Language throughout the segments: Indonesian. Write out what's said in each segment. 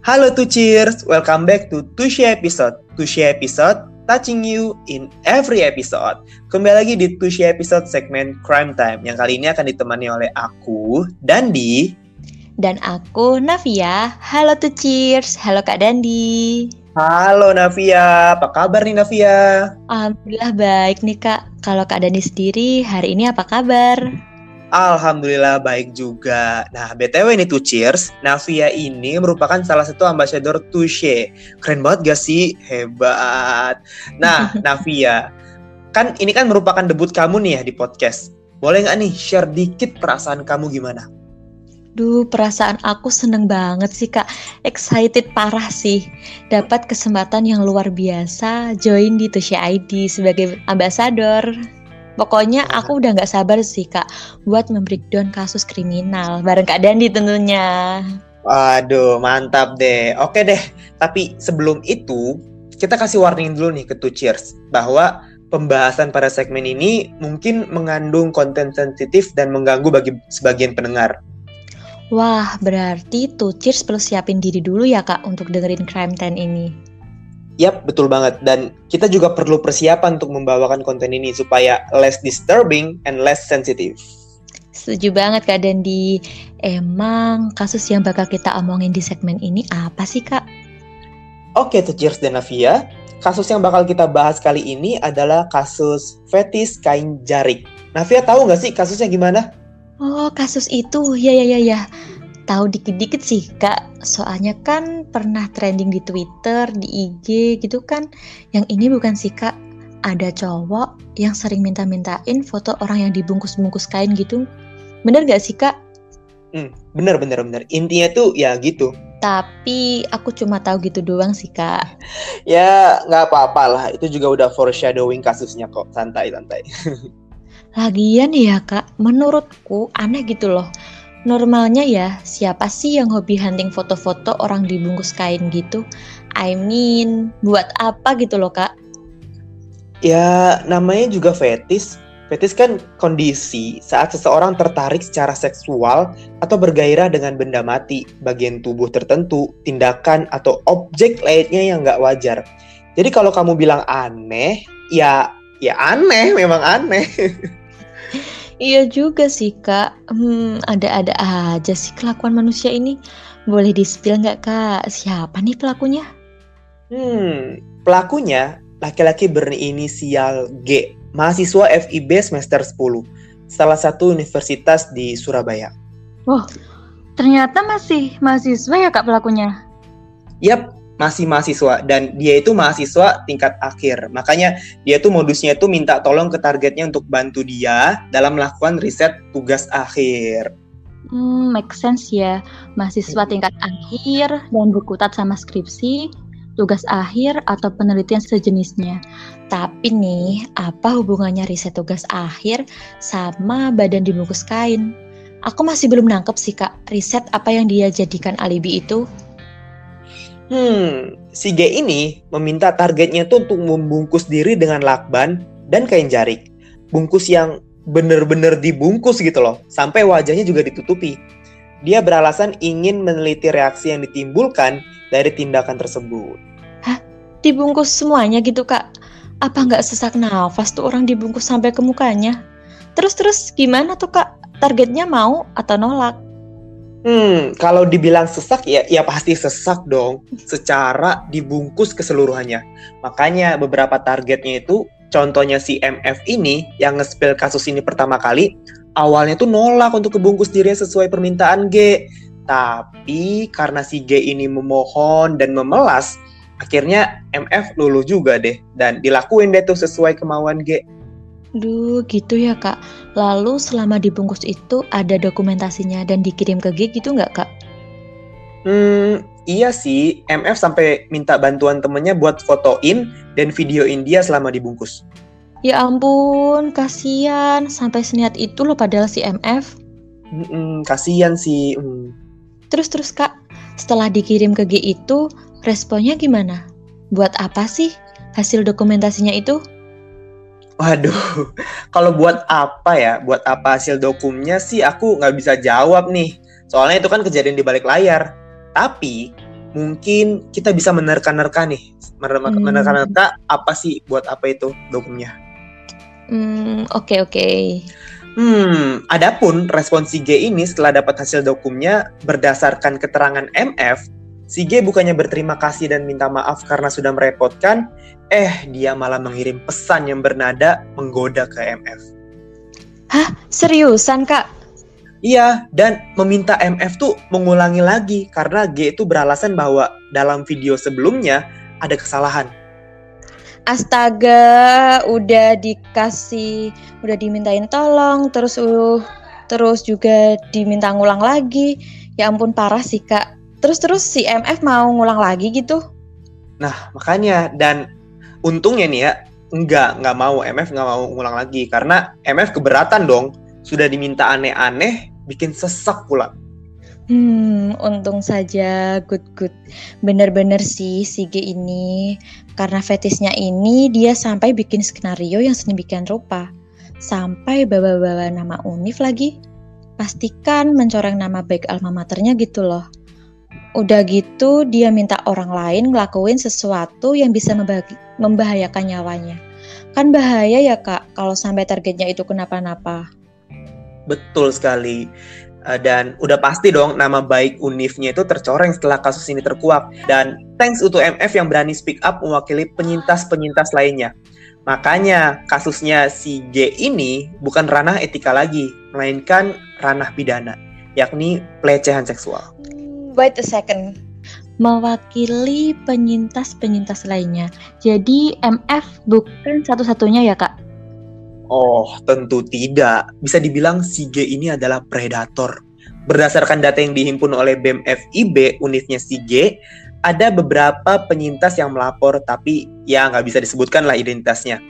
Halo to cheers, welcome back to Tushy episode. Tushy episode touching you in every episode. Kembali lagi di Tushy episode segmen Crime Time yang kali ini akan ditemani oleh aku Dandi dan aku Navia. Halo to cheers, halo Kak Dandi. Halo Navia, apa kabar nih Navia? Alhamdulillah baik nih Kak. Kalau Kak Dandi sendiri hari ini apa kabar? Alhamdulillah baik juga. Nah, BTW ini tuh cheers. Navia ini merupakan salah satu ambasador Touche. Keren banget gak sih? Hebat. Nah, Navia, kan ini kan merupakan debut kamu nih ya di podcast. Boleh nggak nih share dikit perasaan kamu gimana? Duh, perasaan aku seneng banget sih kak. Excited parah sih. Dapat kesempatan yang luar biasa join di Tushy ID sebagai ambasador. Pokoknya aku udah nggak sabar sih kak buat membreakdown kasus kriminal bareng Kak Dandi tentunya. Waduh, mantap deh. Oke deh, tapi sebelum itu kita kasih warning dulu nih ke Two Cheers bahwa pembahasan pada segmen ini mungkin mengandung konten sensitif dan mengganggu bagi sebagian pendengar. Wah, berarti Two Cheers perlu siapin diri dulu ya kak untuk dengerin Crime Time ini. Yap, betul banget. Dan kita juga perlu persiapan untuk membawakan konten ini supaya less disturbing and less sensitive. Setuju banget Kak Dandi. Emang kasus yang bakal kita omongin di segmen ini apa sih Kak? Oke Cheers dan Navia. Kasus yang bakal kita bahas kali ini adalah kasus fetis kain jarik. Navia tahu nggak sih kasusnya gimana? Oh, kasus itu. Ya, ya, ya, ya tahu dikit-dikit sih kak. Soalnya kan pernah trending di Twitter di IG gitu kan. Yang ini bukan sih kak. Ada cowok yang sering minta-mintain foto orang yang dibungkus-bungkus kain gitu. Bener gak sih kak? Hmm, bener bener bener. Intinya tuh ya gitu. Tapi aku cuma tahu gitu doang sih kak. Ya nggak apa-apa lah. Itu juga udah foreshadowing kasusnya kok. Santai santai. Lagian ya kak. Menurutku aneh gitu loh Normalnya ya, siapa sih yang hobi hunting foto-foto orang dibungkus kain gitu? I mean, buat apa gitu loh kak? Ya, namanya juga fetis. Fetis kan kondisi saat seseorang tertarik secara seksual atau bergairah dengan benda mati, bagian tubuh tertentu, tindakan, atau objek lainnya yang nggak wajar. Jadi kalau kamu bilang aneh, ya ya aneh, memang aneh. Iya juga sih kak, hmm, ada-ada aja sih kelakuan manusia ini. Boleh di-spill nggak kak, siapa nih pelakunya? Hmm, pelakunya laki-laki berinisial G, mahasiswa FIB semester 10, salah satu universitas di Surabaya. Oh, ternyata masih mahasiswa ya kak pelakunya? Yap, masih mahasiswa dan dia itu mahasiswa tingkat akhir. Makanya dia tuh modusnya tuh minta tolong ke targetnya untuk bantu dia dalam melakukan riset tugas akhir. Hmm, make sense ya. Mahasiswa tingkat akhir dan berkutat sama skripsi, tugas akhir atau penelitian sejenisnya. Tapi nih, apa hubungannya riset tugas akhir sama badan dibungkus kain? Aku masih belum nangkep sih kak, riset apa yang dia jadikan alibi itu. Hmm, si G ini meminta targetnya tuh untuk membungkus diri dengan lakban dan kain jarik. Bungkus yang bener-bener dibungkus gitu loh, sampai wajahnya juga ditutupi. Dia beralasan ingin meneliti reaksi yang ditimbulkan dari tindakan tersebut. Hah? Dibungkus semuanya gitu kak? Apa nggak sesak nafas tuh orang dibungkus sampai ke mukanya? Terus-terus gimana tuh kak? Targetnya mau atau nolak? Hmm, kalau dibilang sesak ya ya pasti sesak dong secara dibungkus keseluruhannya. Makanya beberapa targetnya itu contohnya si MF ini yang nge kasus ini pertama kali awalnya tuh nolak untuk kebungkus dirinya sesuai permintaan G. Tapi karena si G ini memohon dan memelas, akhirnya MF luluh juga deh dan dilakuin deh tuh sesuai kemauan G. Duh, gitu ya kak. Lalu selama dibungkus itu ada dokumentasinya dan dikirim ke G gitu nggak kak? Hmm, iya sih. MF sampai minta bantuan temennya buat fotoin dan videoin dia selama dibungkus. Ya ampun, kasihan. Sampai seniat itu loh padahal si MF. Hmm, kasihan sih. Hmm. Terus terus kak, setelah dikirim ke G itu, responnya gimana? Buat apa sih hasil dokumentasinya itu? Waduh, kalau buat apa ya? Buat apa hasil dokumnya sih aku nggak bisa jawab nih. Soalnya itu kan kejadian di balik layar. Tapi mungkin kita bisa menerka-nerka nih, Hmm. menerka-nerka apa sih buat apa itu dokumnya. Hmm, oke oke. Hmm, adapun respon si G ini setelah dapat hasil dokumnya berdasarkan keterangan MF, si G bukannya berterima kasih dan minta maaf karena sudah merepotkan, eh dia malah mengirim pesan yang bernada menggoda ke MF. Hah, seriusan kak? Iya, dan meminta MF tuh mengulangi lagi karena G itu beralasan bahwa dalam video sebelumnya ada kesalahan. Astaga, udah dikasih, udah dimintain tolong, terus uh, terus juga diminta ngulang lagi. Ya ampun parah sih kak. Terus terus si MF mau ngulang lagi gitu? Nah, makanya dan untungnya nih ya, enggak, enggak mau MF enggak mau ngulang lagi karena MF keberatan dong. Sudah diminta aneh-aneh, bikin sesak pula. Hmm, untung saja, good good. Bener-bener sih si G ini, karena fetisnya ini dia sampai bikin skenario yang sedemikian rupa. Sampai bawa-bawa nama Unif lagi. Pastikan mencoreng nama baik alma maternya gitu loh. Udah gitu dia minta orang lain ngelakuin sesuatu yang bisa membahayakan nyawanya. Kan bahaya ya kak kalau sampai targetnya itu kenapa-napa. Betul sekali. Uh, dan udah pasti dong nama baik Unifnya itu tercoreng setelah kasus ini terkuak. Dan thanks untuk MF yang berani speak up mewakili penyintas-penyintas lainnya. Makanya kasusnya si G ini bukan ranah etika lagi, melainkan ranah pidana, yakni pelecehan seksual. Wait a second. Mewakili penyintas-penyintas lainnya. Jadi MF bukan satu-satunya ya kak? Oh, tentu tidak. Bisa dibilang si G ini adalah predator. Berdasarkan data yang dihimpun oleh BEM FIB, unitnya si G, ada beberapa penyintas yang melapor, tapi ya nggak bisa disebutkan lah identitasnya.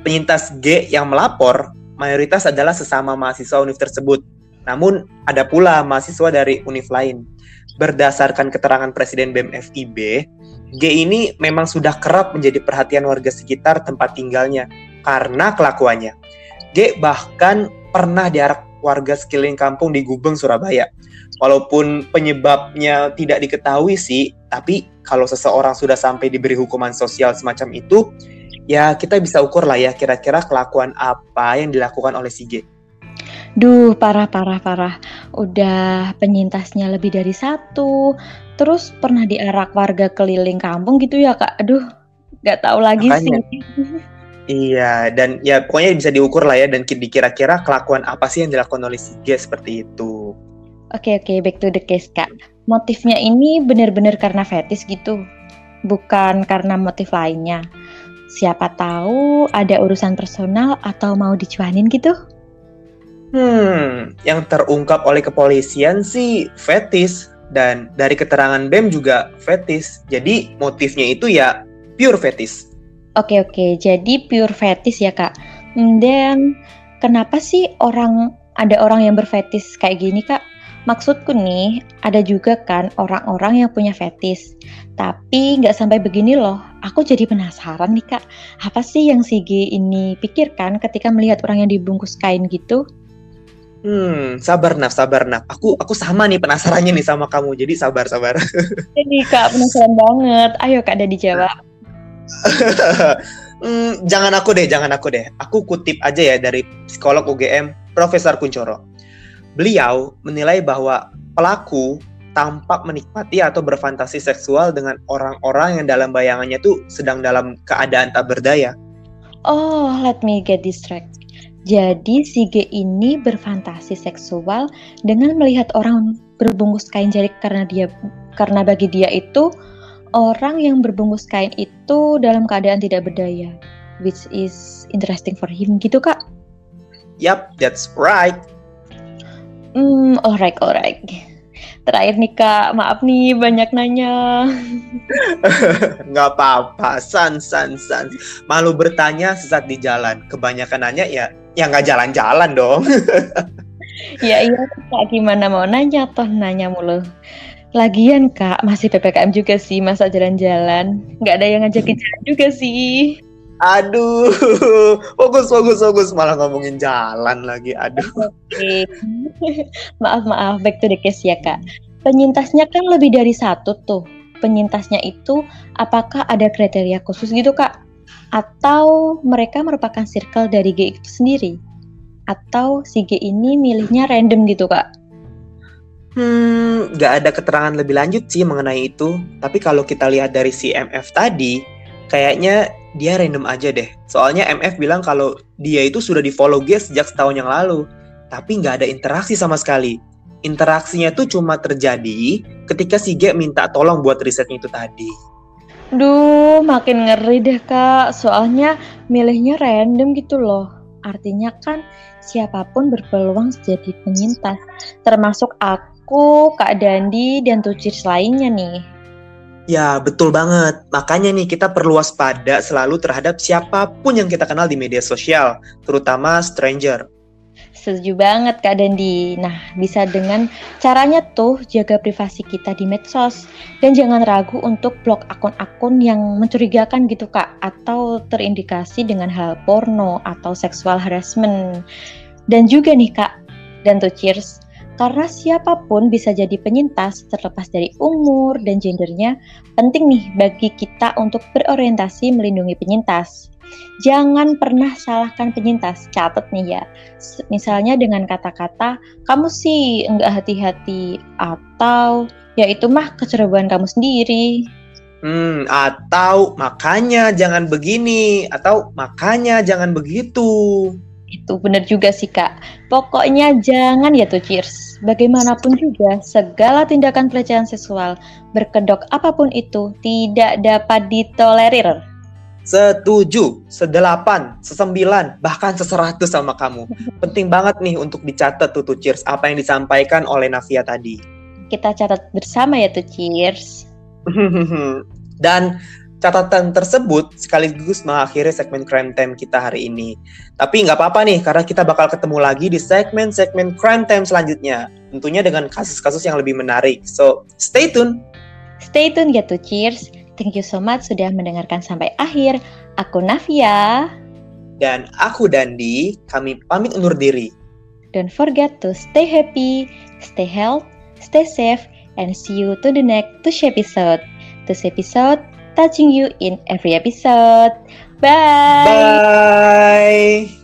Penyintas G yang melapor, mayoritas adalah sesama mahasiswa univ tersebut. Namun, ada pula mahasiswa dari univ lain. Berdasarkan keterangan Presiden BEM FIB, G ini memang sudah kerap menjadi perhatian warga sekitar tempat tinggalnya karena kelakuannya. G bahkan pernah diarak warga sekeliling kampung di Gubeng, Surabaya. Walaupun penyebabnya tidak diketahui sih, tapi kalau seseorang sudah sampai diberi hukuman sosial semacam itu, ya kita bisa ukur lah ya kira-kira kelakuan apa yang dilakukan oleh si G. Duh, parah, parah, parah. Udah penyintasnya lebih dari satu. Terus pernah diarak warga keliling kampung gitu ya, Kak? Aduh, nggak tahu lagi Makanya. sih. Iya, dan ya pokoknya bisa diukur lah ya dan ki- dikira-kira kelakuan apa sih yang dilakukan oleh si G seperti itu. Oke, oke, back to the case, Kak. Motifnya ini benar-benar karena fetis gitu. Bukan karena motif lainnya. Siapa tahu ada urusan personal atau mau dicuanin gitu? Hmm, yang terungkap oleh kepolisian sih fetis dan dari keterangan BEM juga fetis. Jadi motifnya itu ya pure fetis. Oke, oke. Jadi pure fetis ya, Kak. Hmm, Dan kenapa sih orang ada orang yang berfetis kayak gini, Kak? Maksudku nih, ada juga kan orang-orang yang punya fetis. Tapi nggak sampai begini loh. Aku jadi penasaran nih, Kak. Apa sih yang si G ini pikirkan ketika melihat orang yang dibungkus kain gitu? Hmm, sabar Naf, sabar Naf. Aku aku sama nih penasarannya nih sama kamu. Jadi sabar sabar. Jadi Kak, penasaran banget. Ayo Kak, ada dijawab. Hmm, jangan aku deh, jangan aku deh. Aku kutip aja ya dari psikolog UGM Profesor Kuncoro. Beliau menilai bahwa pelaku tampak menikmati atau berfantasi seksual dengan orang-orang yang dalam bayangannya tuh sedang dalam keadaan tak berdaya. Oh, let me get straight. Jadi si G ini berfantasi seksual dengan melihat orang berbungkus kain jadi karena dia karena bagi dia itu orang yang berbungkus kain itu dalam keadaan tidak berdaya, which is interesting for him gitu kak. Yap, that's right. Hmm, alright, alright. Terakhir nih kak, maaf nih banyak nanya. nggak apa-apa, san, san, san. Malu bertanya sesat di jalan. Kebanyakan nanya ya, ya nggak jalan-jalan dong. ya iya kak, gimana mau nanya toh nanya mulu. Lagian kak, masih PPKM juga sih masa jalan-jalan. Nggak ada yang ngajakin jalan juga sih. Aduh, fokus, fokus, fokus. Malah ngomongin jalan lagi. Aduh. Oke. maaf, maaf. Back to the case ya kak. Penyintasnya kan lebih dari satu tuh. penyintasnya itu apakah ada kriteria khusus gitu kak? Atau mereka merupakan circle dari G itu sendiri? Atau si G ini milihnya random gitu kak? Hmm, nggak ada keterangan lebih lanjut sih mengenai itu. Tapi kalau kita lihat dari si MF tadi, kayaknya dia random aja deh. Soalnya MF bilang kalau dia itu sudah di follow G sejak setahun yang lalu. Tapi nggak ada interaksi sama sekali interaksinya tuh cuma terjadi ketika si G minta tolong buat risetnya itu tadi. Duh, makin ngeri deh kak. Soalnya milihnya random gitu loh. Artinya kan siapa pun berpeluang jadi penyintas. Termasuk aku, Kak Dandi, dan tucis lainnya nih. Ya, betul banget. Makanya nih kita perlu waspada selalu terhadap siapa pun yang kita kenal di media sosial, terutama stranger. Setuju banget Kak Dandi. Nah, bisa dengan caranya tuh jaga privasi kita di medsos dan jangan ragu untuk blok akun-akun yang mencurigakan gitu Kak atau terindikasi dengan hal porno atau seksual harassment. Dan juga nih Kak, dan tuh cheers, karena siapa pun bisa jadi penyintas terlepas dari umur dan gendernya, penting nih bagi kita untuk berorientasi melindungi penyintas. Jangan pernah salahkan penyintas. Catat nih ya. Misalnya dengan kata-kata, kamu sih enggak hati-hati. Atau, ya itu mah kecerobohan kamu sendiri. Hmm, atau makanya jangan begini. Atau makanya jangan begitu. Itu benar juga sih kak. Pokoknya jangan ya tuh cheers. Bagaimanapun juga, segala tindakan pelecehan seksual, berkedok apa pun itu, tidak dapat ditolerir setuju, sedelapan, sesembilan, bahkan seseratus sama kamu. Penting banget nih untuk dicatat tuh, tuh Cheers, apa yang disampaikan oleh Navia tadi. Kita catat bersama ya tuh Cheers. Dan catatan tersebut sekaligus mengakhiri segmen Crime Time kita hari ini. Tapi nggak apa-apa nih, karena kita bakal ketemu lagi di segmen-segmen Crime Time selanjutnya. Tentunya dengan kasus-kasus yang lebih menarik. So, stay tune! Stay tune ya tuh Cheers. Thank you so much sudah mendengarkan sampai akhir. Aku Navia. Dan aku Dandi, kami pamit undur diri. Don't forget to stay happy, stay healthy, stay safe, and see you to the next Tush episode. Tush episode touching you in every episode. Bye! Bye!